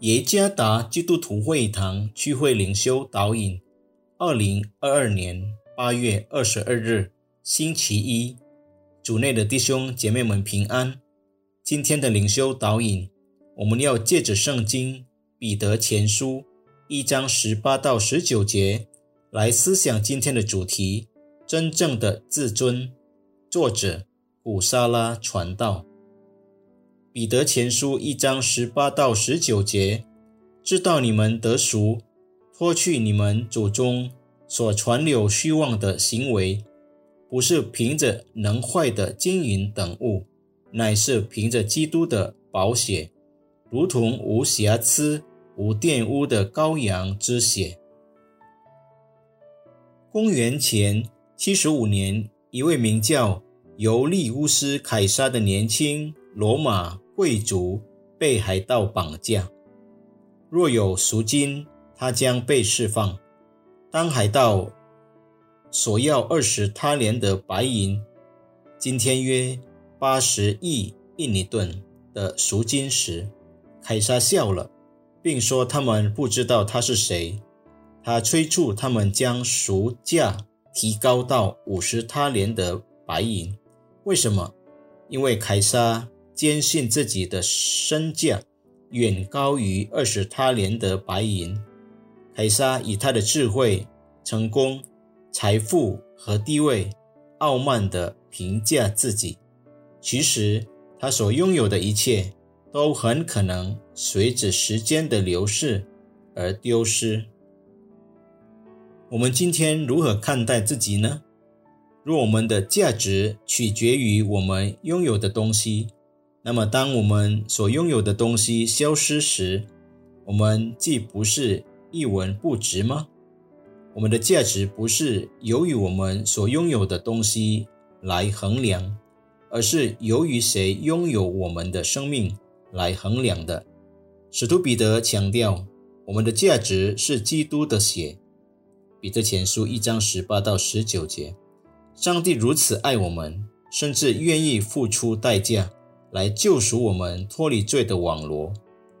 耶加达基督徒会堂聚会灵修导引，二零二二年八月二十二日，星期一，主内的弟兄姐妹们平安。今天的灵修导引，我们要借着圣经彼得前书一章十八到十九节来思想今天的主题：真正的自尊。作者古沙拉传道。彼得前书一章十八到十九节，知道你们得赎，脱去你们祖宗所传流虚妄的行为，不是凭着能坏的金银等物，乃是凭着基督的宝血，如同无瑕疵、无玷污的羔羊之血。公元前七十五年，一位名叫尤利乌斯·凯撒的年轻。罗马贵族被海盗绑架，若有赎金，他将被释放。当海盗索要二十他连的白银（今天约八十亿印尼盾）的赎金时，凯撒笑了，并说他们不知道他是谁。他催促他们将赎价提高到五十他连的白银。为什么？因为凯撒。坚信自己的身价远高于二十他连的白银。凯撒以他的智慧、成功、财富和地位，傲慢地评价自己。其实，他所拥有的一切都很可能随着时间的流逝而丢失。我们今天如何看待自己呢？若我们的价值取决于我们拥有的东西，那么，当我们所拥有的东西消失时，我们既不是一文不值吗？我们的价值不是由于我们所拥有的东西来衡量，而是由于谁拥有我们的生命来衡量的。使徒彼得强调，我们的价值是基督的血。彼得前书一章十八到十九节，上帝如此爱我们，甚至愿意付出代价。来救赎我们脱离罪的网罗，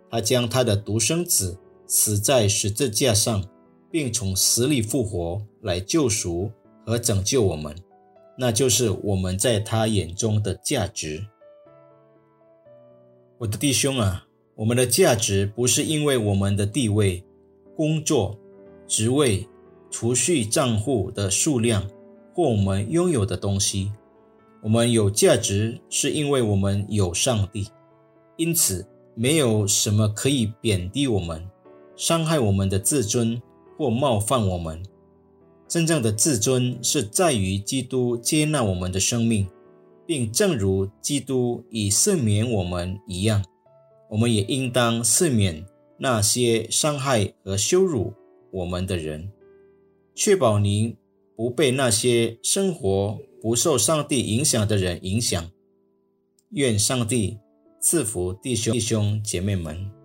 他将他的独生子死在十字架上，并从死里复活来救赎和拯救我们，那就是我们在他眼中的价值。我的弟兄啊，我们的价值不是因为我们的地位、工作、职位、储蓄账户的数量或我们拥有的东西。我们有价值，是因为我们有上帝，因此没有什么可以贬低我们、伤害我们的自尊或冒犯我们。真正的自尊是在于基督接纳我们的生命，并正如基督已赦免我们一样，我们也应当赦免那些伤害和羞辱我们的人，确保您不被那些生活。不受上帝影响的人影响。愿上帝赐福弟兄弟兄姐妹们。